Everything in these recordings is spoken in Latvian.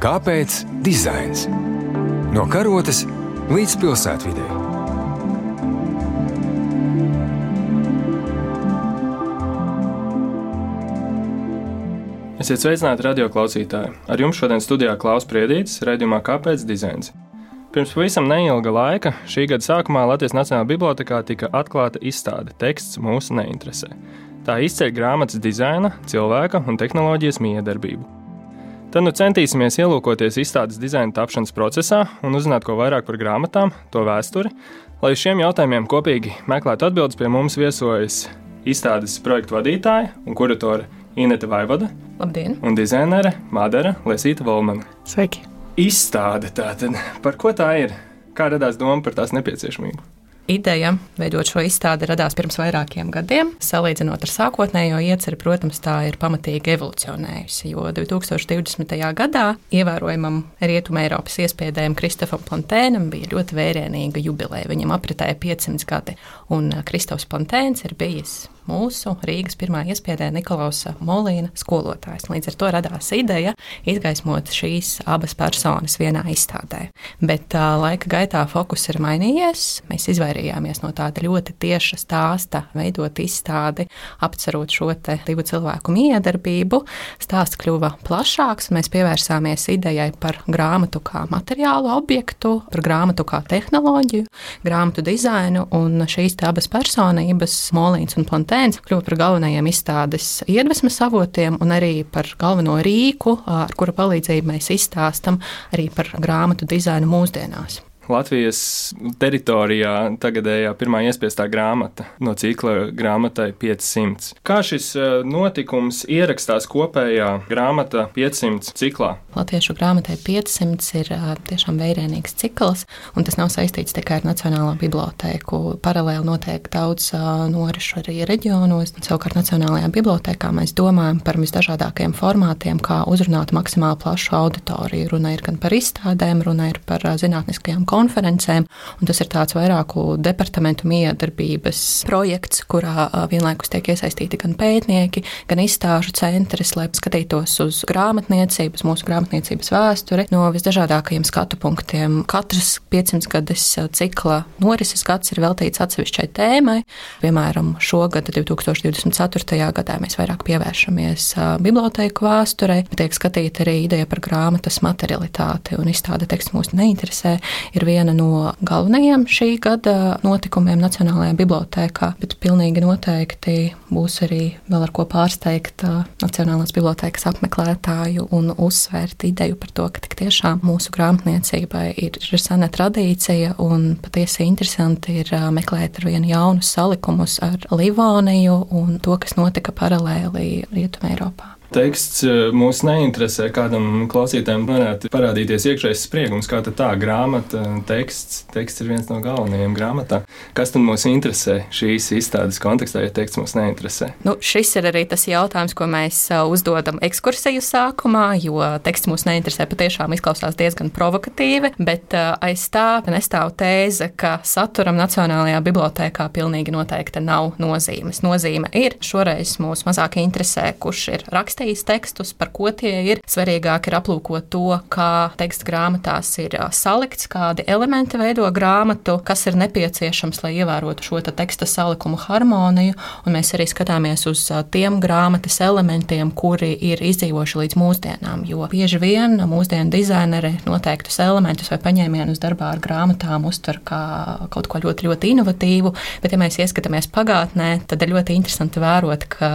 Kāpēc dizains? No karotes līdz pilsētvidē. Esiet sveicināti radio klausītāji. Ar jums šodien studijā Klaus Priedītis, raidījumā Kāpēc dizains? Pirms pavisam neilga laika, šī gada sākumā Latvijas Nacionālajā bibliotekā tika atklāta izstāde Teksts mūsu neinteresē. Tā izceļ grāmatas dizaina, cilvēka un tehnoloģijas miedarbību. Tad nu centīsimies ielūkoties izstādes dizaina tapšanas procesā un uzzināt ko vairāk par grāmatām, to vēsturi. Lai šiem jautājumiem kopīgi meklētu atbildes, pie mums viesojas izstādes projektu vadītāja un kuratore Inete Vaivada Labdien! un dizainere Madara Lesīta Volmana. Sveiki! Izstāde tātad, par ko tā ir? Kā radās doma par tās nepieciešamību? Ideja veidot šo izstādi radās pirms vairākiem gadiem. Salīdzinot ar sākotnējo ieceri, protams, tā ir pamatīgi evolucionējusi. Jo 2020. gadā ievērojamam Rietumē Eiropas iespiedējam Kristofam Plantēnam bija ļoti vērienīga jubileja. Viņam apritēja 500 gadi, un Kristofs Plantēns ir bijis mūsu Rīgas pirmā iespiedēja Nikolausa Molīna skolotājs. Līdz ar to radās ideja izgaismot šīs abas personas vienā izstādē. Bet uh, laika gaitā fokus ir mainījies. Mēs izvairījāmies no tāda ļoti tieša stāsta, veidot izstādi, apcerot šo divu cilvēku miedarbību. Stāsts kļuva plašāks, mēs pievērsāmies idejai par grāmatu kā materiālu objektu, par grāmatu kā tehnoloģiju, grāmatu dizainu, un šīs abas personības, Molīns un Plantēns, kļuva par galvenajiem izstādes iedvesmas avotiem un arī par galveno rīku, ar kura palīdzību mēs izstāstam arī par grāmatu dizainu mūsdienās. Latvijas teritorijā tagadējā pirmā iespiestā grāmata no cikla grāmatai 500. Kā šis notikums ierakstās kopējā grāmata 500 ciklā? Latviešu grāmatai 500 ir tiešām vērienīgs cikls, un tas nav saistīts tikai ar Nacionālo bibliotēku. Paralēli notiek daudz norišu arī reģionos. Savukārt Nacionālajā bibliotekā mēs domājam par visdažādākajiem formātiem, kā uzrunāt maksimāli plašu auditoriju. Runa ir gan par izstādēm, runa ir par zinātniskajām konferencēm konferencēm. Tas ir tāds vairāku departamentu miedarbības projekts, kurā vienlaikus tiek iesaistīti gan pētnieki, gan izstāžu centrs, lai skatītos uz grāmatniecības, mūsu grāmatniecības vēsturi no visdažādākajiem skatu punktiem. Katrs 500 gadus cikla norises gads ir veltīts atsevišķai tēmai. Piemēram, šogad, 2024. gadā, mēs vairāk pievēršamies bibliotēku vēsturei, tiek skatīta arī ideja par grāmatas materialitāti un izstāde teksts mūs neinteresē. Ir viena no galvenajiem šī gada notikumiem Nacionālajā bibliotēkā, bet pilnīgi noteikti būs arī vēl ar ko pārsteigt Nacionālās bibliotēkas apmeklētāju un uzsvērt ideju par to, ka tik tiešām mūsu grāmatniecībai ir, ir sena tradīcija un patiesi interesanti ir meklēt ar vienu jaunus salikumus ar Livoniju un to, kas notika paralēli Rietumē Eiropā teksts mūs neinteresē, kādam klausītājam varētu parādīties iekšējais spriegums, kā tā grāmata, teksts, teksts ir viens no galvenajiem grāmatā. Kas tad mūs interesē šīs izstādes kontekstā, ja teksts mūs neinteresē? Nu, šis ir arī tas jautājums, ko mēs uzdodam ekskursiju sākumā, jo teksts mūs neinteresē patiešām izklausās diezgan provokatīvi, bet aiz tā nestāv tēze, ka saturam Nacionālajā bibliotēkā pilnīgi noteikti nav nozīmes. Nozīme ir šoreiz mūs mazāk interesē, kurš ir rakstījis rakstījis tekstus, par ko tie ir. Svarīgāk ir aplūkot to, kā teksta grāmatās ir salikts, kādi elementi veido grāmatu, kas ir nepieciešams, lai ievērotu šo teksta salikumu harmoniju. Un mēs arī skatāmies uz tiem grāmatas elementiem, kuri ir izdzīvojuši līdz mūsdienām. Jo bieži vien mūsdienu dizaineri noteiktus elementus vai paņēmienus darbā ar grāmatām uztver kā kaut ko ļoti, ļoti inovatīvu, bet, ja mēs ieskatāmies pagātnē, tad ir ļoti interesanti vērot, ka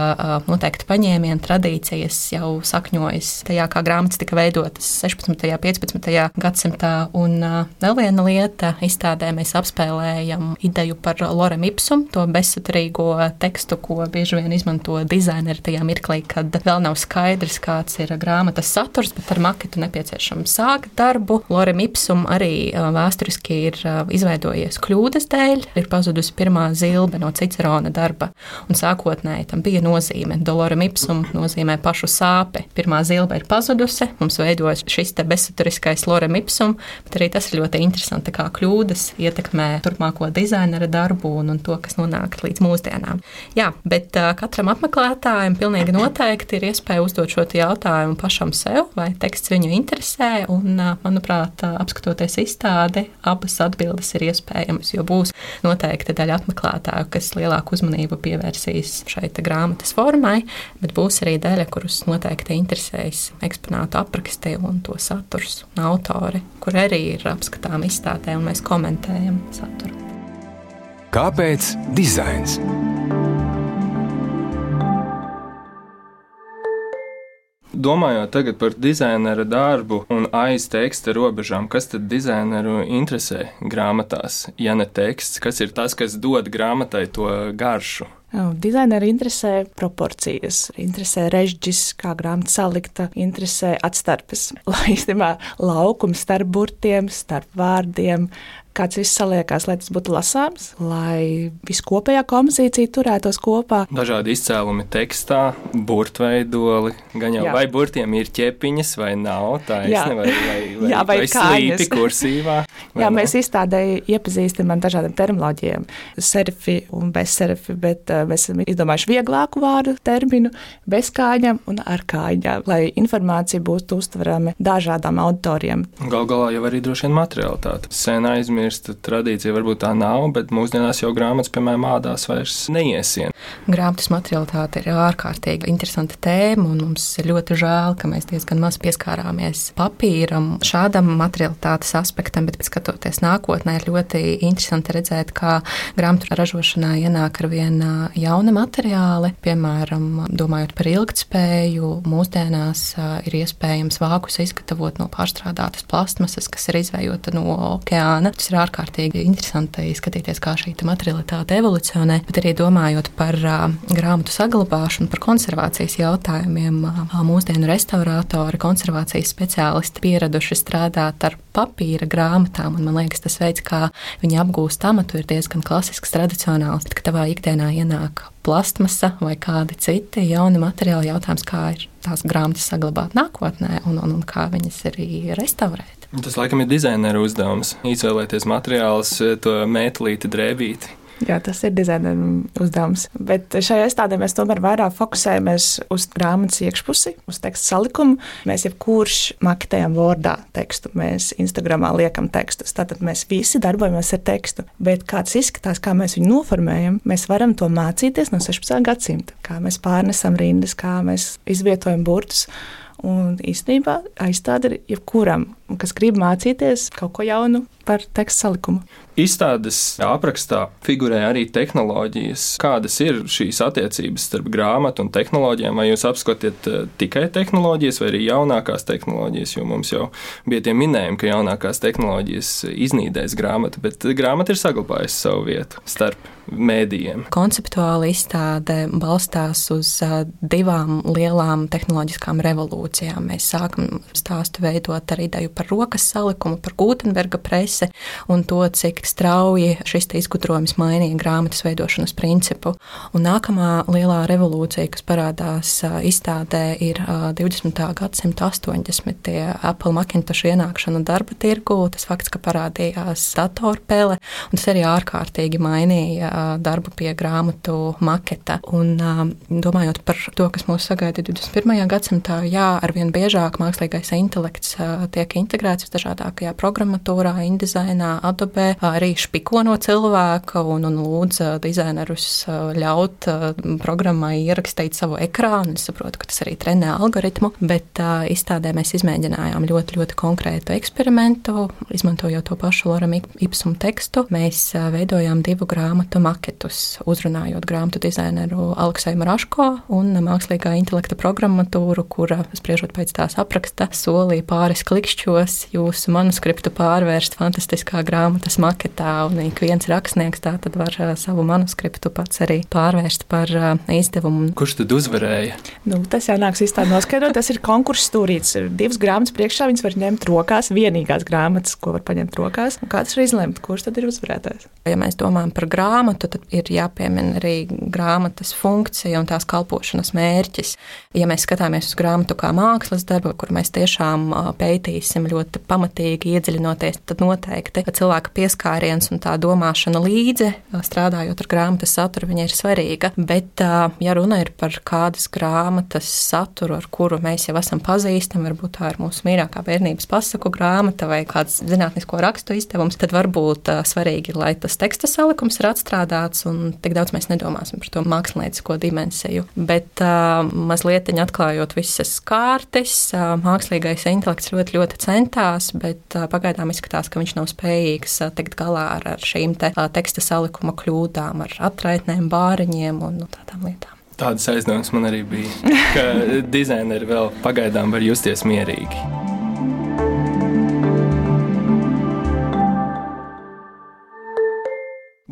noteikti paņēmieni, tradīcija tradīcijas jau sakņojas tajā, kā grāmatas tika veidotas 16. un 15. gadsimtā. Un vēl viena lieta, izstādē mēs apspēlējam ideju par Lorem Ipsum, to bezsaturīgo tekstu, ko bieži vien izmanto dizaineri tajā mirklī, kad vēl nav skaidrs, kāds ir grāmatas saturs, bet ar maketu nepieciešams sākt darbu. Lorem Ipsum arī vēsturiski ir izveidojies kļūdas dēļ, ir pazudusi pirmā zilbe no Cicerona darba, un sākotnēji tam bija nozīme. Dolorem Ipsum nozīmē pašu sāpi. Pirmā zilbe ir pazudusi, mums veidojas šis bezsaturiskais lorem ipsum, bet arī tas ir ļoti interesanti, kā kļūdas ietekmē turpmāko dizainera darbu un, un to, kas nonāk līdz mūsdienām. Jā, bet uh, katram apmeklētājam pilnīgi noteikti ir iespēja uzdot šo jautājumu pašam sev, vai teksts viņu interesē, un, uh, manuprāt, uh, apskatoties izstādi, abas atbildes ir iespējamas, jo būs noteikti daļa apmeklētāju, kas lielāku uzmanību pievērsīs šai grāmatas formai, bet būs arī daļa, kurus noteikti interesēs eksponātu apraksti un to saturs un autori, kur arī ir apskatām izstādē un mēs komentējam saturu. Kāpēc dizains? Domājot tagad par dizainera darbu un aiz teksta robežām, kas tad dizaineru interesē grāmatās, ja ne teksts, kas ir tas, kas dod grāmatai to garšu? Dizaineru interesē proporcijas, interesē režģis, kā grāmata salikta, interesē atstarpes. Lai īstenībā laukums starp burtiem, starp vārdiem, kāds viss saliekās, lai tas būtu lasāms, lai viskopējā kompozīcija turētos kopā. Dažādi izcēlumi tekstā, burtveidoli, gan jau Jā. vai burtiem ir ķepiņas vai nav, tā ir vai, vai, vai, Jā, vai, vai slīpi kursīvā. Jā, nav? mēs izstādēji iepazīstam ar dažādiem terminoloģiem, serifi un bezserifi, bet uh, mēs esam izdomājuši vieglāku vārdu terminu bez kājām un ar kājām, lai informācija būtu uztverama dažādām auditoriem. Gal galā jau arī droši vien materialitāte. Sen aizmirst aizmirsta tradīcija, varbūt tā nav, bet mūsdienās jau grāmatas, piemēram, ādās vairs neiesien. Grāmatas materialitāte ir ārkārtīgi interesanta tēma, un mums ir ļoti žēl, ka mēs diezgan maz pieskārāmies papīram, šādam materialitātes aspektam, bet skatoties nākotnē, ir ļoti interesanti redzēt, kā grāmatu ražošanā ienāk ar vien jauni materiāli, piemēram, domājot par ilgtspēju, mūsdienās ir iespējams vākus izgatavot no pārstrādātas plastmasas, kas ir izvējota no okeāna. Tas ir ir ārkārtīgi interesanti skatīties, kā šī materialitāte evolucionē, bet arī domājot par uh, grāmatu saglabāšanu, par konservācijas jautājumiem. Uh, mūsdienu restaurātori, konservācijas speciālisti pieraduši strādāt ar papīra grāmatām, un man liekas, tas veids, kā viņi apgūst amatu, ir diezgan klasisks, tradicionāls. Kad tavā ikdienā ienāk plastmasa vai kādi citi jauni materiāli, jautājums, kā ir tās grāmatas saglabāt nākotnē un, un, un kā viņas arī restaurēt. Tas laikam ir dizaineru uzdevums - izvēlēties materiālus, to mētelīti, drēbīti. Jā, tas ir dizaineru uzdevums. Bet šajā iestādē mēs tomēr vairāk fokusējamies uz grāmatas iekšpusi, uz tekstu salikumu. Mēs jebkurš maketējam vārdā tekstu, mēs Instagramā liekam tekstus. Tātad mēs visi darbojamies ar tekstu. Bet kāds izskatās, kā mēs viņu noformējam, mēs varam to mācīties no 16. gadsimta. Kā mēs pārnesam rindas, kā mēs izvietojam burtus. Un īstenībā aizstāde ir jebkuram, kas grib mācīties kaut ko jaunu par tekstu salikumu. Izstādes aprakstā figurē arī tehnoloģijas. Kādas ir šīs attiecības starp grāmatu un tehnoloģijām? Vai jūs apskatiet eh, tikai tehnoloģijas vai arī jaunākās tehnoloģijas? Jo mums jau bija tie minējumi, ka jaunākās tehnoloģijas iznīdēs grāmatu, bet grāmata ir saglabājusi savu vietu starp mēdījiem. Konceptuāli izstāde balstās uz uh, divām lielām tehnoloģiskām revolūcijām. Mēs sākam stāstu veidot ar ideju par rokas salikumu, par Gutenberga presi un to, cik strauji šis izgudrojums mainīja grāmatas veidošanas principu. Un nākamā lielā revolūcija, kas parādās izstādē, ir 20. gadsimta 80. Apple Macintosh ienākšana darba tirgu, tas fakts, ka parādījās datorpele, un tas arī ārkārtīgi mainīja darbu pie grāmatu maketa. Un domājot par to, kas mūs sagaida 21. gadsimtā, jā, arvien biežāk mākslīgais intelekts tiek integrēts visdažādākajā programmatūrā, InDesignā, Adobe, arī špiko no cilvēka un, un lūdz dizainerus ļaut programmai ierakstīt savu ekrānu. Es saprotu, ka tas arī trenē algoritmu, bet izstādē mēs izmēģinājām ļoti, ļoti konkrētu eksperimentu, izmantojot to pašu Loram Ipsum tekstu. Mēs veidojām divu grāmatu maketus, uzrunājot grāmatu dizaineru Alekseju Maraško un mākslīgā intelekta programmatūru, kura, spriežot pēc tās apraksta, solīja pāris klikšķos jūsu manuskriptu pārvērst fantastiskā grāmatas maketā marketā, un ik viens rakstnieks tā tad var savu manuskriptu pats arī pārvērst par izdevumu. Kurš tad uzvarēja? Nu, tas jau nāks īstenībā noskaidrot. Tas ir konkurss stūrīts. Divas grāmatas priekšā, viņas var ņemt rokās, vienīgās grāmatas, ko var paņemt rokās. Kāds ir izlemt, kurš tad ir uzvarētājs? Ja mēs domājam par grāmatu, tad ir jāpiemina arī grāmatas funkcija un tās kalpošanas mērķis. Ja mēs skatāmies uz grāmatu kā mākslas darbu, kur mēs tiešām pētīsim ļoti pamatīgi, iedziļinoties, tad noteikti cilvēka pieskāriens un tā domāšana līdzi, strādājot ar grāmatas saturu, ir svarīga. Bet, ja runa ir par kādas grāmatas saturu, ar kuru mēs jau esam pazīstami, varbūt tā ir mūsu mīļākā bērnības pasaku grāmata vai kāds zinātnisko rakstu izdevums, tad varbūt svarīgi, lai tas teksta salikums ir atstrādāts un tik daudz mēs nedomāsim par to māksliniecisko dimensiju. Bet mazliet atklājot visas kārtas, mākslīgais intelekts ļoti, ļoti centās, bet pagaidām izskatās, ka viņš nav spējīgs tikt galā ar, ar šīm te, teksta salikuma kļūdām, ar atraitnēm, bāriņiem un nu, tādām lietām. Tādas aizdomas man arī bija, ka dizaineri vēl pagaidām var justies mierīgi.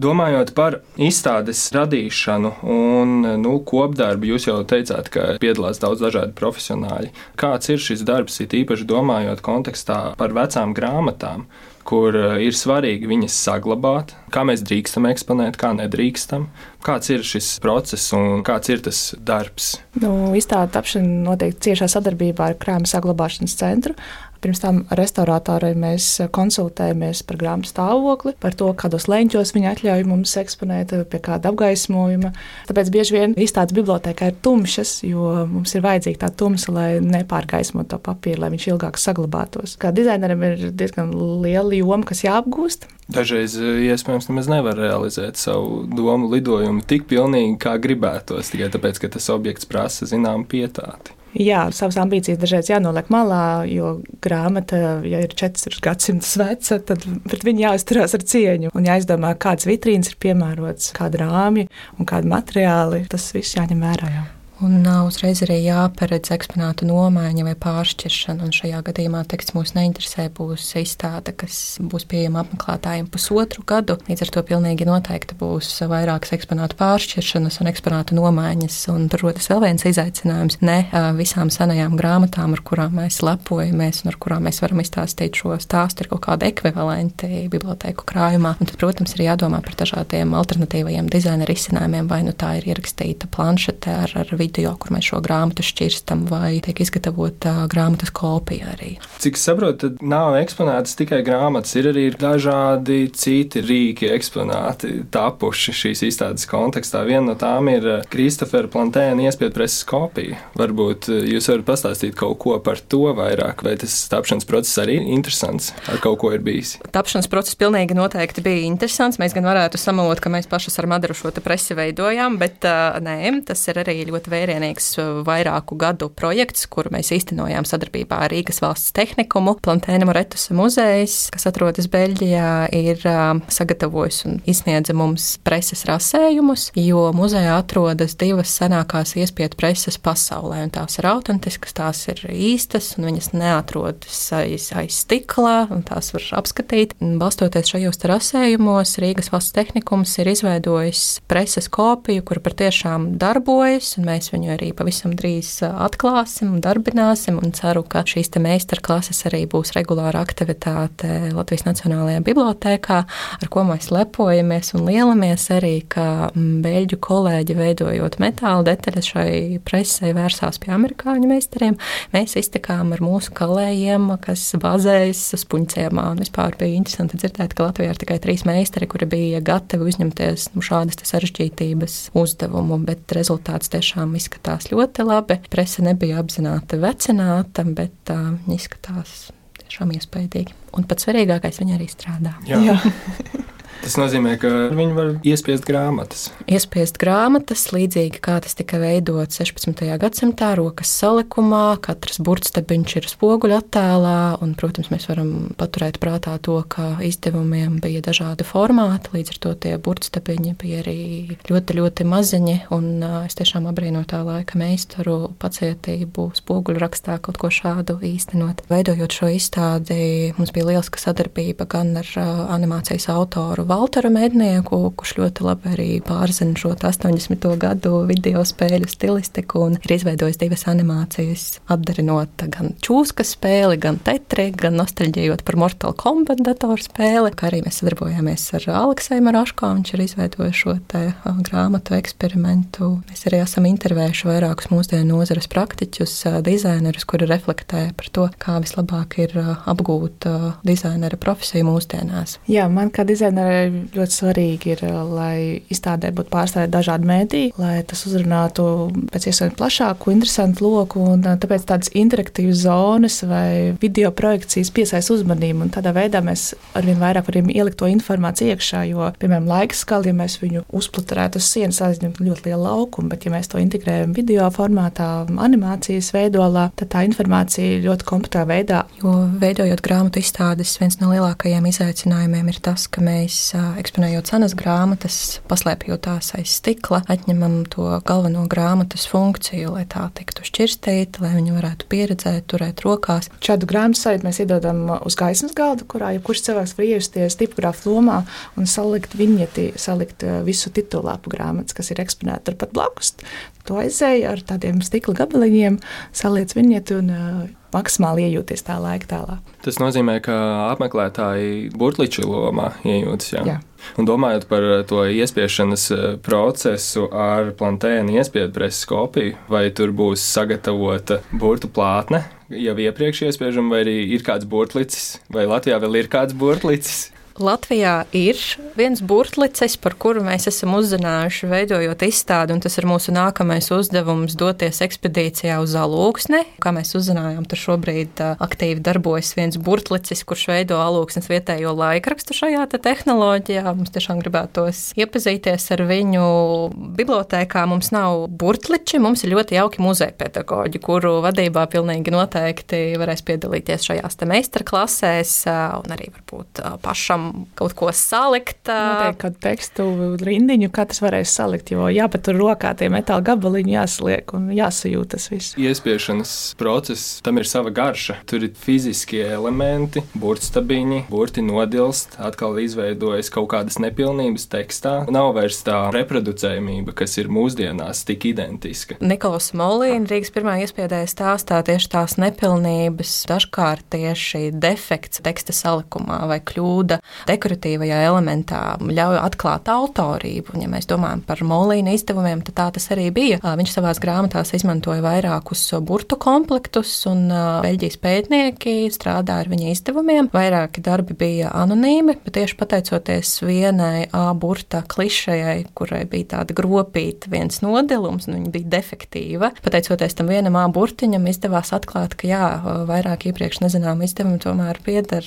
Domājot par izstādes radīšanu un nu, kopdarbu, jūs jau teicāt, ka piedalās daudz dažādu profesionāļu. Kāds ir šis darbs, it īpaši domājot kontekstā par vecām grāmatām, kur eh, ir svarīgi viņas saglabāt, kā mēs drīkstam eksponēt, kā nedrīkstam. Kāds ir šis process un kāds ir tas darbs? Nu, izstāde tapšana notiek ciešā sadarbībā ar Krājuma saglabāšanas centru. Pirms tam ar restauratoriem mēs konsultējamies par grāmatu stāvokli, par to, kādos leņķos viņi atļauj mums eksponēt, pie kāda apgaismojuma. Tāpēc bieži vien izstādes bibliotekā ir tumšas, jo mums ir vajadzīga tā tumsa, lai nepārgaismotu to papīru, lai viņš ilgāk saglabātos. Kā dizainerim ir diezgan liela joma, kas jāapgūst. Dažreiz iespējams nemaz nevar realizēt savu domu lidojumu tik pilnīgi, kā gribētos, tikai tāpēc, ka tas objekts prasa zināmu pietāti. Jā, savas ambīcijas dažreiz jānoliek malā, jo grāmata, ja ir četras gadsimtus veca, tad pret viņu jāizturās ar cieņu un jāizdomā, kādas vitrīnas ir piemērotas, kāda rāmja un kādi materiāli. Tas viss jāņem vērā. Jau. Un uzreiz arī jāparedz eksponātu nomaiņa vai pāršķiršana. Un šajā gadījumā teksts mūs neinteresē. Būs izstāde, kas būs pieejama apmeklētājiem pusotru gadu. Līdz ar to pilnīgi noteikti būs vairākas eksponātu pāršķiršanas un eksponātu nomaiņas. Un tur rodas vēl viens izaicinājums. Ne visām senajām grāmatām, ar kurām mēs lepojamies un ar kurām mēs varam izstāstīt šo stāstu, ir kaut kāda ekvivalenti bibliotēku krājumā. Un tad, protams, ir jādomā par dažādiem alternatīvajiem dizaina risinājumiem. Vai nu tā ir ierakstīta planšete ar, ar video, kur mēs šo grāmatu šķirstam, vai tiek izgatavota grāmatas kopija arī. Cik saprotu, tad nav eksponētas tikai grāmatas, ir arī dažādi citi rīki eksponāti tapuši šīs izstādes kontekstā. Viena no tām ir Kristofera Plantēna iespēja preses kopija. Varbūt jūs varat pastāstīt kaut ko par to vairāk, vai tas tapšanas process arī ir interesants, ar kaut ko ir bijis. Tapšanas process pilnīgi noteikti bija interesants. Mēs gan varētu samalot, ka mēs paši ar Madaru šo presi veidojām, bet uh, nē, tas ir arī ļoti vērienīgs uh, vairāku gadu projekts, kuru mēs īstenojām sadarbībā ar Rīgas valsts tehnikumu. Plantēna Moretusa muzejs, kas atrodas Beļģijā, ir uh, sagatavojis un izsniedza mums preses rasējumus, jo muzejā atrodas divas senākās iespiedu preses pasaulē, un tās ir autentiskas, tās ir īstas, un viņas neatrodas aiz, aiz stikla, un tās var apskatīt. Balstoties šajos rasējumos, Rīgas valsts tehnikums ir izveidojis preses kopiju, kura patiešām darbojas, un mēs mēs viņu arī pavisam drīz atklāsim un darbināsim. Un ceru, ka šīs meistarklases arī būs regulāra aktivitāte Latvijas Nacionālajā bibliotēkā, ar ko mēs lepojamies un lielamies arī, ka beļģu kolēģi veidojot metāla detaļas šai presē vērsās pie amerikāņu meistariem. Mēs iztikām ar mūsu kolēģiem, kas bazējas Spuncēmā. Un vispār bija interesanti dzirdēt, ka Latvijā ir tikai trīs meistari, kuri bija gatavi uzņemties nu, šādas sarežģītības uzdevumu, bet rezultāts tiešām tiešām izskatās ļoti labi. Presa nebija apzināti vecināta, bet uh, izskatās tiešām iespaidīgi. Un pats svarīgākais, viņa arī strādā. Jā. Jā. Tas nozīmē, ka viņi var iespiest grāmatas. Iespiest grāmatas, līdzīgi kā tas tika veidots 16. gadsimtā, rokas salikumā. Katrs burtstebiņš ir spoguļu attēlā, un, protams, mēs varam paturēt prātā to, ka izdevumiem bija dažādi formāti. Līdz ar to tie burtstebiņi bija arī ļoti, ļoti maziņi. Un es tiešām abrīnoju tā laika meistaru pacietību, spoguļu rakstā kaut ko šādu īstenot. Veidojot šo izstādi, mums bija lieliska sadarbība gan ar animācijas autoru Valteru Mednieku, kurš ļoti labi arī pārzina šo 80. gadu video spēļu stilistiku un ir izveidojis divas animācijas, apdarinot gan čūskas spēli, gan tetri, gan nostalģējot par Mortal Kombat datoru spēli. Kā arī mēs sadarbojāmies ar Aleksēju Maraško, viņš ir izveidojis šo te grāmatu eksperimentu. Mēs arī esam intervējuši vairākus mūsdienu nozares praktiķus, dizainerus, kuri reflektē par to, kā vislabāk ir apgūt dizainera profesiju mūsdienās. Jā, man kā dizainerai ļoti svarīgi ir, lai izstādē būtu pārstāvēt dažādi mēdīji, lai tas uzrunātu pēc iespējas plašāku, interesantu loku. Un, tāpēc tādas interaktīvas zonas vai video projekcijas piesaista uzmanību. Tādā veidā mēs arvien vairāk varam ielikt to informāciju iekšā. Jo, piemēram, laika skali, ja mēs viņu uzplaturētu uz sienas, aizņemtu ļoti lielu laukumu. Bet, ja mēs to integrējam video formātā, animācijas veidolā, tad tā informācija ļoti kompetentā veidā. Jo veidojot grāmatu izstādes, viens no lielākajiem izaicinājumiem ir tas, ka mēs eksponējot senas grāmatas, paslēpjot tās aiz stikla, atņemam to galveno grāmatas funkciju, lai tā tiktu šķirstīta, lai viņi varētu pieredzēt, turēt rokās. Šādu grāmatu sajūtu mēs iedodam uz gaismas galda, kurā jebkurš cilvēks var ievesties tipogrāfa lomā un salikt viņieti, salikt visu titulāpu grāmatas, kas ir eksponēta turpat blakus. To aizēja ar tādiem stikla gabaliņiem, saliec viņieti un maksimāli iejūties tā laika tēlā. Tas nozīmē, ka apmeklētāji burtliču lomā iejūtas. Jā. Jā. Un domājot par to iespiešanas procesu ar plantēnu iespiedu preses kopiju, vai tur būs sagatavota burtu plātne jau iepriekš iespiežama, vai arī ir kāds burtlicis, vai Latvijā vēl ir kāds burtlicis? Latvijā ir viens burtlicis, par kuru mēs esam uzzinājuši, veidojot izstādi, un tas ir mūsu nākamais uzdevums doties ekspedīcijā uz alūksni. Kā mēs uzzinājām, tur šobrīd aktīvi darbojas viens burtlicis, kurš veido alūksnes vietējo laikrakstu šajā te tehnoloģijā. Mums tiešām gribētos iepazīties ar viņu bibliotēkā. Mums nav burtliči, mums ir ļoti jauki muzeja pedagoģi, kuru vadībā pilnīgi noteikti varēs piedalīties šajās meistarklasēs un arī varbūt pašam varam kaut ko salikt. Noteikti kādu tekstu rindiņu katrs varēs salikt, jo jāpatur rokā tie metāla gabaliņi jāsliek un jāsajūt tas viss. Iespiešanas process, tam ir sava garša. Tur ir fiziskie elementi, burtstabiņi, burti nodilst, atkal izveidojas kaut kādas nepilnības tekstā. Nav vairs tā reproducējumība, kas ir mūsdienās tik identiska. Nikolas Molīna Rīgas pirmā iespiedēja stāstā tieši tās nepilnības, dažkārt tieši defekts teksta salikumā vai kļūda dekoratīvajā elementā ļauj atklāt autorību. Un, ja mēs domājam par Molīna izdevumiem, tad tā tas arī bija. Viņš savās grāmatās izmantoja vairākus burtu komplektus, un Beļģijas pētnieki strādāja ar viņa izdevumiem. Vairāki darbi bija anonīmi, bet tieši pateicoties vienai A burta klišajai, kurai bija tāda gropīta viens nodilums, un viņa bija defektīva. Pateicoties tam vienam A burtiņam, izdevās atklāt, ka jā, vairāk iepriekš nezinām izdevumi tomēr pieder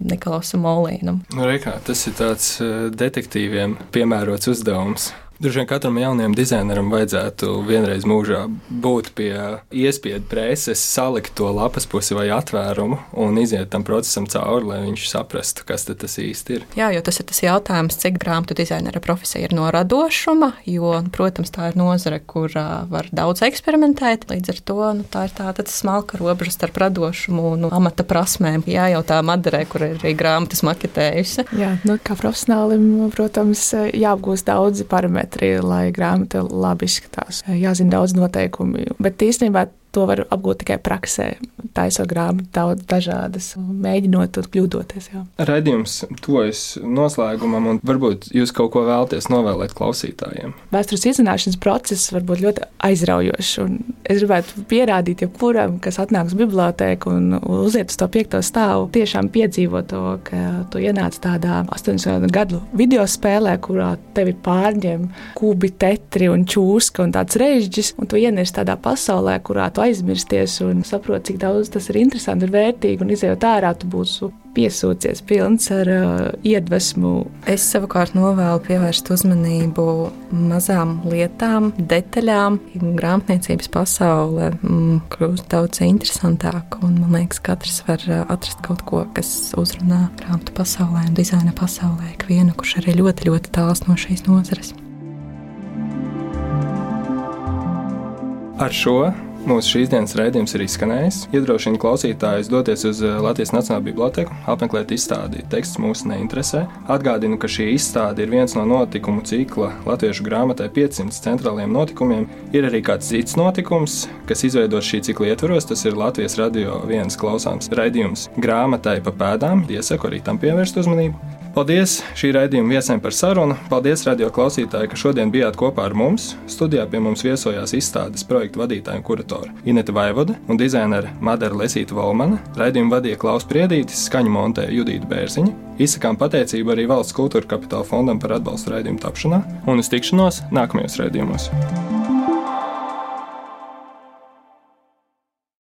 Nikolausa Molīna Berlīnam. Nu, Reikā, tas ir tāds eh, detektīviem piemērots uzdevums. Droši vien katram jaunajam dizaineram vajadzētu vienreiz mūžā būt pie iespiedu preses, salikt to lapas pusi vai atvērumu un iziet tam procesam cauri, lai viņš saprastu, kas tas īsti ir. Jā, jo tas ir tas jautājums, cik grāmatu dizainera profesija ir no radošuma, jo, protams, tā ir nozare, kur var daudz eksperimentēt. Līdz ar to nu, tā ir tāda smalka robeža starp radošumu un nu, amata prasmēm. Jā, jau tā Madarē, kur ir arī grāmatas maketējusi. Jā, nu, kā profesionālim, protams, jāapgūst daudzi parametri parametri, lai grāmata labi izskatās. Jāzina daudz noteikumu, bet īstenībā to var apgūt tikai praksē, taisot grāmatu daudz dažādas, mēģinot un kļūdoties. Jā. Radījums tojas noslēgumam, un varbūt jūs kaut ko vēlaties novēlēt klausītājiem. Vēstures izzināšanas process var būt ļoti aizraujošs, un es gribētu pierādīt jebkuram, kas atnāks bibliotēku un uziet uz to piekto stāvu, tiešām piedzīvot to, ka tu ienāc tādā 80 gadu video spēlē, kurā tevi pārņem kubi, tetri un čūska un tāds režģis, un tu ienirsti tādā pasaulē, kurā tu tu aizmirsties un saproti, cik daudz tas ir interesanti un vērtīgi. Un izējot ārā, tu būsi piesūcies pilns ar uh, iedvesmu. Es savukārt novēlu pievērst uzmanību mazām lietām, detaļām. Grāmatniecības pasaule mm, kļūst daudz interesantāka, un man liekas, katrs var uh, atrast kaut ko, kas uzrunā grāmatu pasaulē un dizaina pasaulē, ikvienu, kurš arī ļoti, ļoti tāls no šīs nozares. Ar šo Mūsu šīs dienas raidījums ir izskanējis. Iedrošinu klausītājus doties uz eh, Latvijas Nacionālo bibliotēku, apmeklēt izstādi. Teksts mūs neinteresē. Atgādinu, ka šī izstāde ir viens no notikumu cikla Latviešu grāmatai 500 centrālajiem notikumiem. Ir arī kāds cits notikums, kas izveidots šī cikla ietvaros. Tas ir Latvijas radio viens klausāms raidījums grāmatai pa pēdām. Iesaku arī tam pievērst uzmanību. Paldies šī raidījuma viesiem par sarunu. Paldies, radio klausītāji, ka šodien bijāt kopā ar mums. Studijā pie mums viesojās izstādes projektu vadītāja un kuratora Inete Vaivoda un dizainere Madara Lesīta Volmana. Raidījumu vadīja Klaus Priedītis, skaņu montēja Judīta Bērziņa. Izsakām pateicību arī Valsts kultūra kapitāla fondam par atbalstu raidījumu tapšanā un uz tikšanos nākamajos raidījumos.